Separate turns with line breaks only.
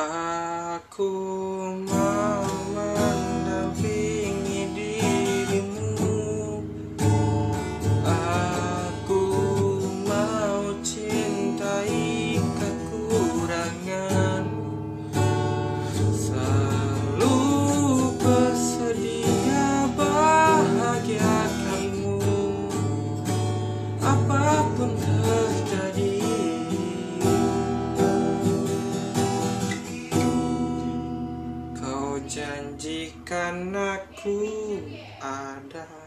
aku janjikan aku ada